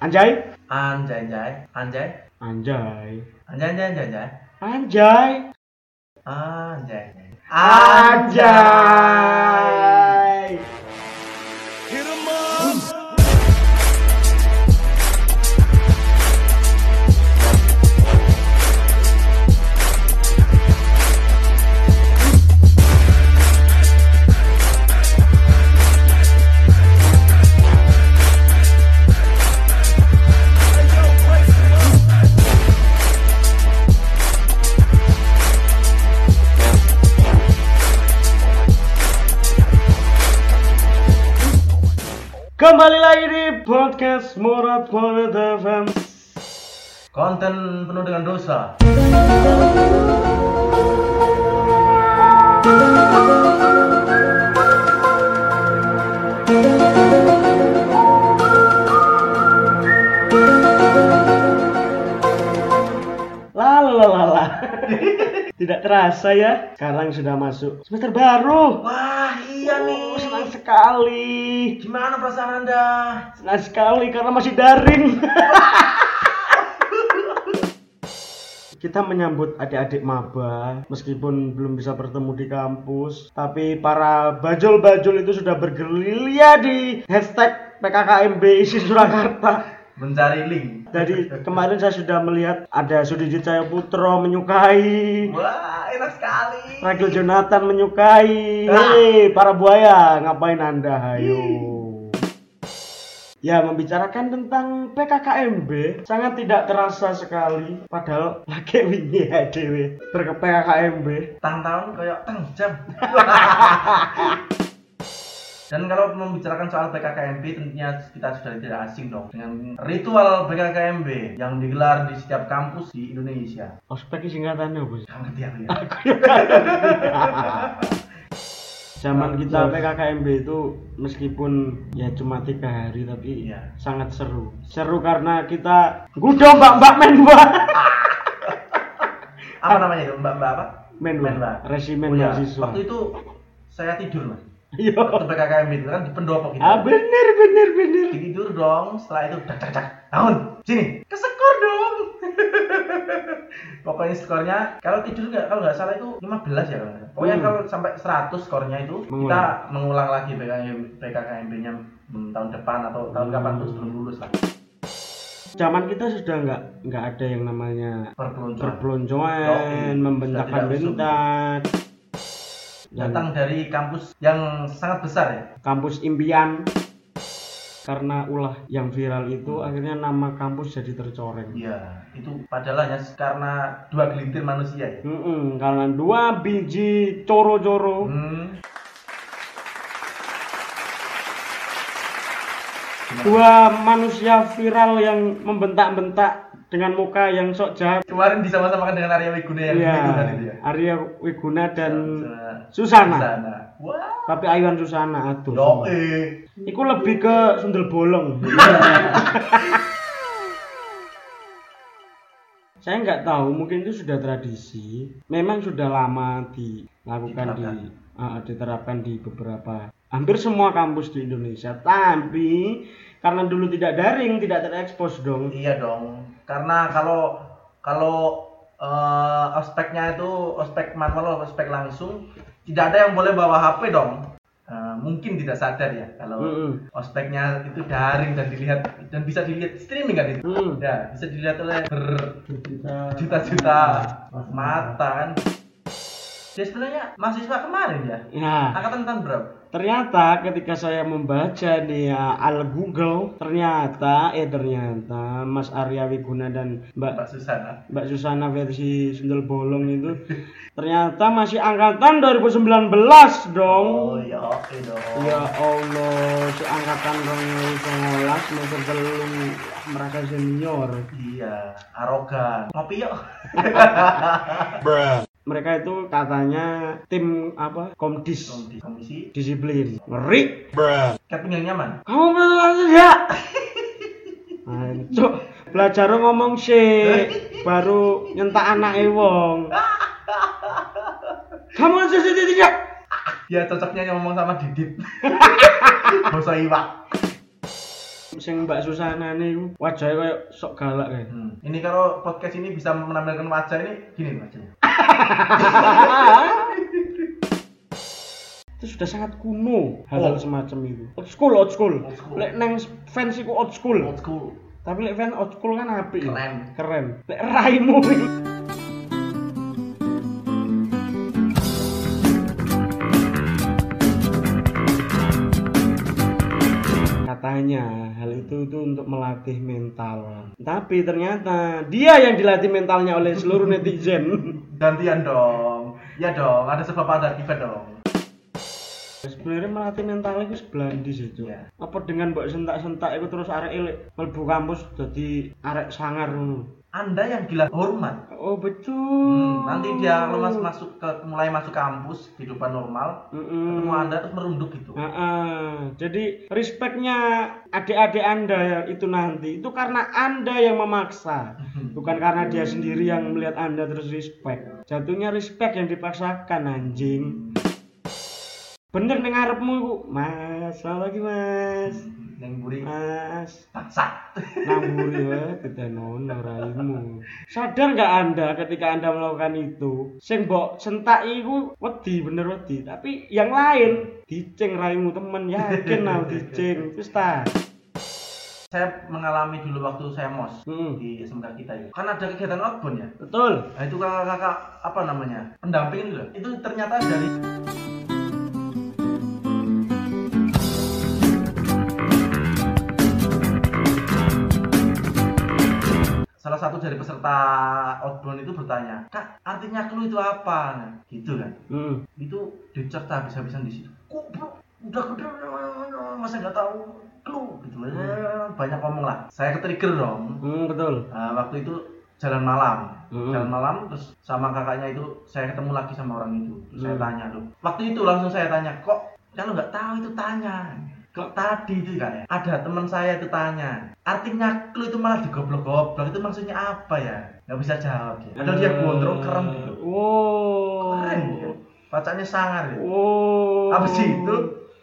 Anjay? Anjay, anjay, anjay, Anjay. anjay, anjay, anjay, anjay, Anjay. anjay, Anjay. Podcast Morat Morat FM. Konten penuh dengan dosa. Lalalala. Tidak terasa ya, sekarang sudah masuk semester baru. Wah, sekali. Gimana perasaan Anda? Senang sekali karena masih daring. Kita menyambut adik-adik maba meskipun belum bisa bertemu di kampus, tapi para bajul-bajul itu sudah bergerilya di hashtag PKKMB isi Surakarta. Mencari link. Jadi kemarin saya sudah melihat ada Sudijit Cahaya Putro menyukai, Wah, enak sekali. Ragil Jonathan menyukai. Ah. Hei, para buaya, ngapain Anda? Hayo. Ya, membicarakan tentang PKKMB sangat tidak terasa sekali. Padahal lagi wingi ya dewe berke PKKMB. Tang tahun kayak tang jam. Dan kalau membicarakan soal PKKMB tentunya kita sudah tidak asing dong dengan ritual PKKMB yang digelar di setiap kampus di Indonesia. Ospek singkatannya sih? Gak ngerti aku ya. Zaman kita PKKMB itu meskipun ya cuma tiga hari tapi Iya. sangat seru. Seru karena kita gudo mbak-mbak menwa. Apa namanya itu? Mbak Mbak apa? Menwa. Menwa. Resimen Oh ya, mahasiswa. Waktu itu saya tidur mas. Iya. Waktu PKKMB itu kan di pendopo gitu. Ah bener bener bener. tidur dong setelah itu dak dak dak bangun sini kesekor dong pokoknya skornya kalau tidur nggak kalau nggak salah itu 15 ya kalau pokoknya Hmm. kalau sampai 100 skornya itu kita Mengulang. mengulang lagi PKKMB PKKMB nya hmm, tahun depan atau tahun kapan tuh sebelum lulus lah Zaman kita sudah nggak nggak ada yang namanya perpeloncoan perpeloncoan, membentangkan Sudah datang dari kampus yang sangat besar ya? Kampus impian. Karena ulah yang viral itu akhirnya nama kampus jadi tercoreng. iya itu padahal hanya karena dua gelintir manusia ya? Mm-mm, karena dua biji coro-coro. Hmm. Dua manusia viral yang membentak-bentak dengan muka yang sok jahat kemarin disama-samakan dengan Arya Wiguna yang Wiguna itu ya Arya Wiguna dan Susana. Susana. Wah. tapi Aywan Susana aduh Yo eh. Iku lebih ke sundel bolong saya nggak tahu mungkin itu sudah tradisi memang sudah lama dilakukan di ah, diterapkan di beberapa hampir semua kampus di Indonesia tapi karena dulu tidak daring tidak terekspos dong Iya dong. Karena kalau kalau eh, ospeknya itu ospek manual atau ospek langsung tidak ada yang boleh bawa HP dong. Eh, mungkin tidak sadar ya kalau Mm-mm. ospeknya itu daring dan dilihat dan bisa dilihat streaming kan itu. Mm. Ya, bisa dilihat oleh berjuta-juta mata kan. Dia sebenarnya mahasiswa kemarin ya. Nah, Angkatan tahun berapa? Ternyata ketika saya membaca di uh, al Google, ternyata eh ternyata Mas Arya Wiguna dan Mbak Mbak Susana. Mbak Susana versi sundel bolong itu ternyata masih angkatan 2019 dong. Oh ya oke dong. Ya Allah, si angkatan 2019 semester telu merasa senior. Iya, arogan. Ngopi yuk. Mereka itu katanya tim apa? Komdis Komisi. Komisi. disiplin. Ngeri. Captain yang nyaman. Kamu belajar ya? Ancuk, belajar ngomong sih, baru nyentak anak wong. Kamu aja sih tidak. Ya cocoknya ngomong sama Didit. Bosok iwak. Sing Mbak Susana niku wajahnya kayak sok galak kayak. Hmm. Ini kalau podcast ini bisa menampilkan wajah ini gini wajahnya. itu sudah sangat kuno hal-hal Oh. semacam itu old school old school, Old school. lek neng fans iku old school Old school. tapi lek fans old school kan apik. Keren. keren lek raimu katanya hal itu itu untuk melatih mental tapi ternyata dia yang dilatih mentalnya oleh seluruh netizen Gantian dong. Ya dong, ada sebab ada akibat dong. sebenarnya melatih mental itu sebelandi sih Cuk. Iya. apa dengan mbok sentak-sentak itu terus arek elek mlebu kampus jadi arek sangar Anda yang gila hormat. oh betul Hmm, nanti dia kalau mas masuk ke mulai masuk kampus kehidupan normal, Mm-mm. ketemu Anda terus merunduk gitu. Ah-ah. jadi respectnya adik-adik anda itu nanti itu karena anda yang memaksa bukan karena dia sendiri yang melihat anda terus respect jatuhnya respect yang dipaksakan anjing bener ning ngarepmu iku mas selamat lagi mas Neng buri mas paksa. namburi ya ketenono raimu sadar nggak anda ketika anda melakukan itu sing mbok sentak iku wedi bener wedi tapi yang lain diceng raimu temen yakin nah diceng terus ta Saya mengalami dulu waktu saya mos Hmm. di SMK kita itu. Kan ada kegiatan outbound ya. betul Nah, itu kakak-kakak apa namanya? Pendamping itu. Itu ternyata dari salah satu dari peserta outbound itu bertanya, Kak, artinya clue itu apa? Nah, gitu kan. hmm. Itu dicerita habis-habisan di situ. Udah gede masa nggak tahu clue gitu. Eh, Banyak ngomong lah. Saya ketrigger dong. Hmm, betul Nah, waktu itu jalan malam Hmm. jalan malam terus sama kakaknya itu saya ketemu lagi sama orang itu terus saya Hmm. tanya loh waktu itu langsung saya tanya kok kalau nggak tahu itu tanya kok tadi itu kan ya ada teman saya itu tanya artinya clue itu malah digoblok-goblok itu maksudnya apa ya? Nggak bisa jawab dia. Padahal dia gondrong keren gitu wow. Keren gitu. bacanya sangar gitu. wow. Habis itu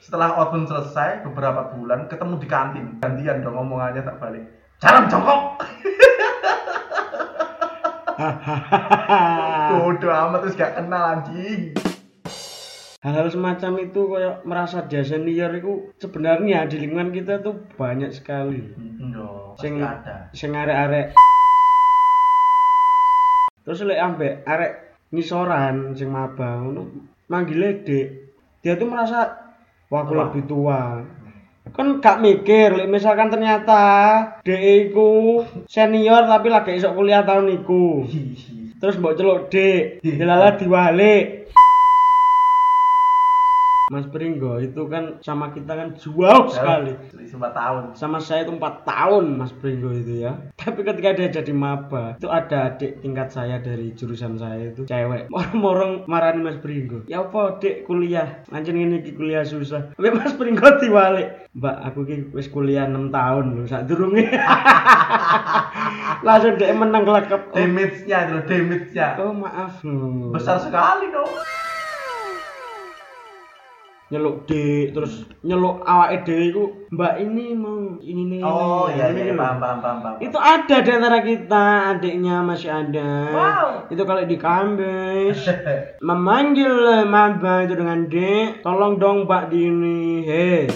setelah outbound selesai beberapa bulan ketemu di kantin. Gantian dong omongannya tak balik. Jalan jongkok. Bodoh amat terus gak kenal anjing hal-hal semacam itu kayak merasa dia senior itu sebenarnya di lingkungan kita tuh banyak sekali. Pasti Sing- ada. sing arek-arek. Terus lek ambek arek ngisoran sing maba ngono manggile Dek dia tuh merasa wah aku lebih tua. Kan gak mikir lek misalkan ternyata Dek iku senior tapi lagi esok kuliah tahun iku. Terus mbok celuk Dek dilala diwalik Mas Pringgo itu kan sama kita kan jauh sekali. 4 tahun. sama saya itu empat tahun Mas Pringgo itu ya. Tapi ketika dia jadi maba itu ada adik tingkat saya dari jurusan saya itu cewek. Morong marani Mas Pringgo. Ya apa dek kuliah? Lanjut ini iki kuliah susah. Tapi Mas Pringgo diwalik. Mbak aku ki wis kuliah 6 tahun loh saat durunge. Langsung dek menang kelekep oh, Damage-nya damage-nya. oh maaf. Besar sekali dong. Nyeluk dek terus nyeluk awake dhewe iku mbak ini mau ini nih Oh ini, iya ini iya loh." paham paham paham paham. Itu ada di antara kita, adiknya masih ada. Wow. Itu kalau di kampus memanggil maba itu dengan dek, tolong dong Pak Dini. Hei.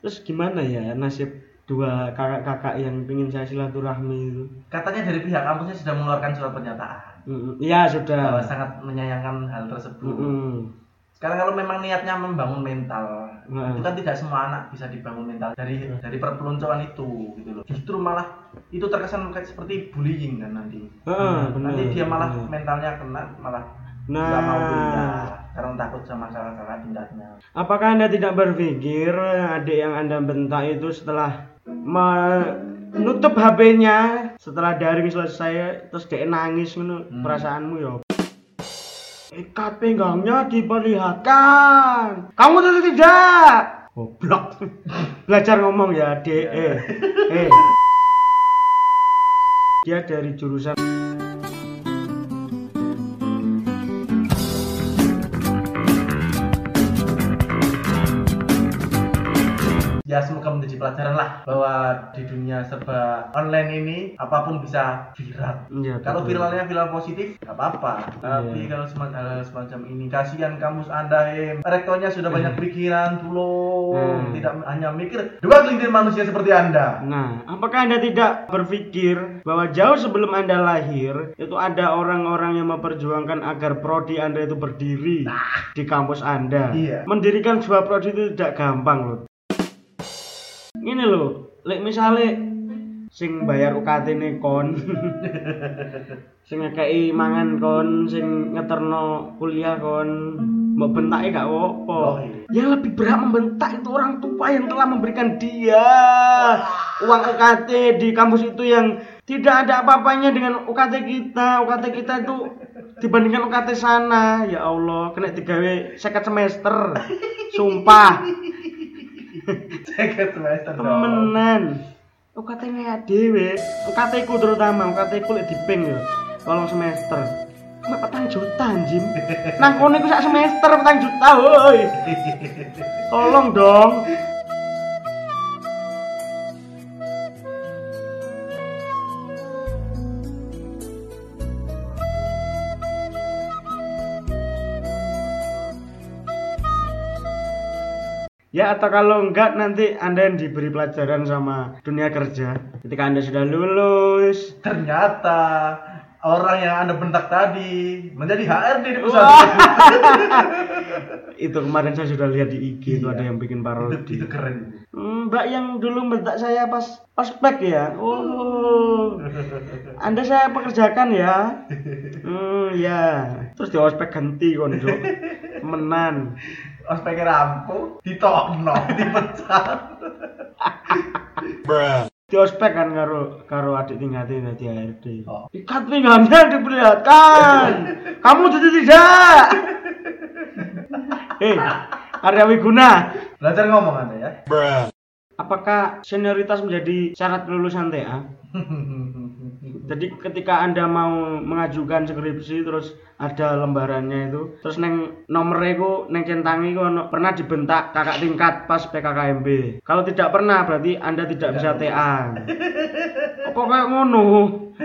Terus gimana ya nasib dua kakak-kakak yang pingin saya silaturahmi itu? Katanya dari pihak kampusnya sudah mengeluarkan surat pernyataan. Iya bahwa sudah. sangat menyayangkan hal tersebut. Mm-mm. Sekarang kalau memang niatnya membangun mental, Nah. itu kan tidak semua anak bisa dibangun mental dari dari perpeloncoan itu gitu loh. Justru malah itu terkesan kayak seperti bullying kan nanti. Heeh, benar. nanti dia malah benar. mentalnya kena malah Nah. nggak mau kuliah karena takut sama kakak-kakak tingkatnya. Apakah Anda tidak berpikir adik yang Anda bentak itu setelah menutup HP-nya setelah daring selesai terus dia nangis ngono Hmm. perasaanmu ya pinggangnya diperlihatkan. Kamu tentu tidak. Goblok. Belajar ngomong ya, Dek. Eh. Eh. Dia dari jurusan ya semoga menjadi pelajaran lah bahwa di dunia serba online ini apa pun bisa viral Iya, kalau viralnya viral positif nggak apa-apa tapi Iya. kalau semacam, hal semacam ini kasihan kamus anda em rektornya sudah banyak pikiran tolong Hmm. tidak hanya mikir dua kelintir manusia seperti anda Nah, apakah Anda tidak berpikir bahwa jauh sebelum Anda lahir, itu ada orang-orang yang memperjuangkan agar prodi Anda itu berdiri di kampus Anda? Iya. Mendirikan sebuah prodi itu tidak gampang loh. Ini loh, lek misale sing bayar UKT ne kon. sing ngekei mangan kon, sing ngeterno kuliah kon. Mbok bentake gak apa-apa. Oh, iya. Yang lebih berhak membentak itu orang tua yang telah memberikan dia uang UKT di kampus itu yang tidak ada apa-apanya dengan UKT kita. UKT kita itu dibandingkan UKT sana. Ya Allah, kena digawe seket semester. Sumpah, Semester dong. temenan. UKT nya dhewe, UKT ku terutama, UKT ku lek diping ya. Tolong semester. Mbak petang juta anjing. Nang kono iku sak semester petang juta, woi. Tolong dong. Ya atau kalau enggak nanti Anda yang diberi pelajaran sama dunia kerja ketika Anda sudah lulus. ternyata orang yang anda bentak tadi menjadi HRD di perusahaan Itu kemarin saya sudah lihat di IG itu Iya. ada yang bikin itu, parodi. itu keren Hmm, Mbak yang dulu bentak saya pas ospek ya. Oh. Anda saya pekerjakan ya. Hmm, ya. Terus di ospek ganti kon, Cuk. Menan. Ospeknya rampung ditokno dipecat Di ospek kan karo karo adik tingkatnya di HRD. Oh. Ikat pinggannya diperlihatkan. Kamu jadi tidak. Hei, Arya Wiguna. belajar ngomong anda ya Apakah senioritas menjadi syarat kelulusan TA? Jadi ketika Anda mau mengajukan skripsi terus ada lembarannya itu, terus neng nomornya itu neng centangi itu pernah dibentak kakak tingkat pas PKKMB. Kalau tidak pernah berarti Anda tidak bisa TA. Kok kayak ngono?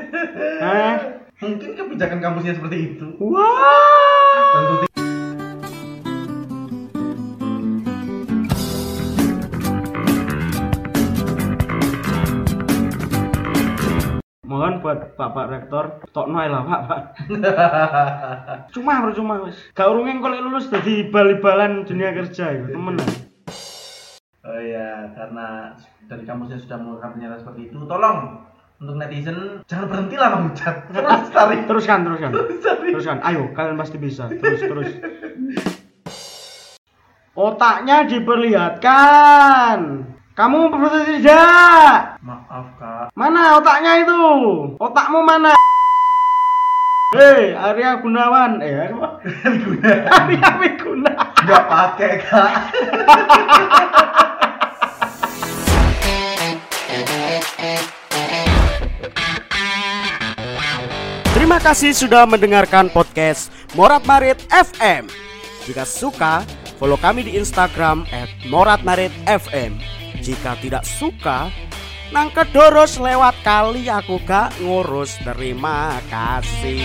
Hah? mungkin kebijakan kampusnya seperti itu Wah. tentu Mohon buat Bapak Rektor, tok noe lah Pak. Pak. Cuma percuma wis. Gak urunge kok lek lulus dadi bal-balan dunia kerja itu, temen. oh iya karena dari kampusnya sudah mengeluarkan pernyataan seperti itu tolong untuk netizen jangan berhentilah menghujat terus tarik Teruskan, teruskan. terus Teruskan. Ayo, kalian pasti bisa. Terus, terus. Otaknya diperlihatkan. Kamu berarti tidak. maaf kak Mana otaknya itu? Otakmu mana? Hei, Arya Gunawan. Eh, apa? guna Arya Wiguna. nggak pakai kak Terima kasih sudah mendengarkan podcast Morat Marit FM. Jika suka, follow kami di Instagram @moratmaritfm. Jika tidak suka, nang kedoros lewat kali aku gak ngurus. Terima kasih.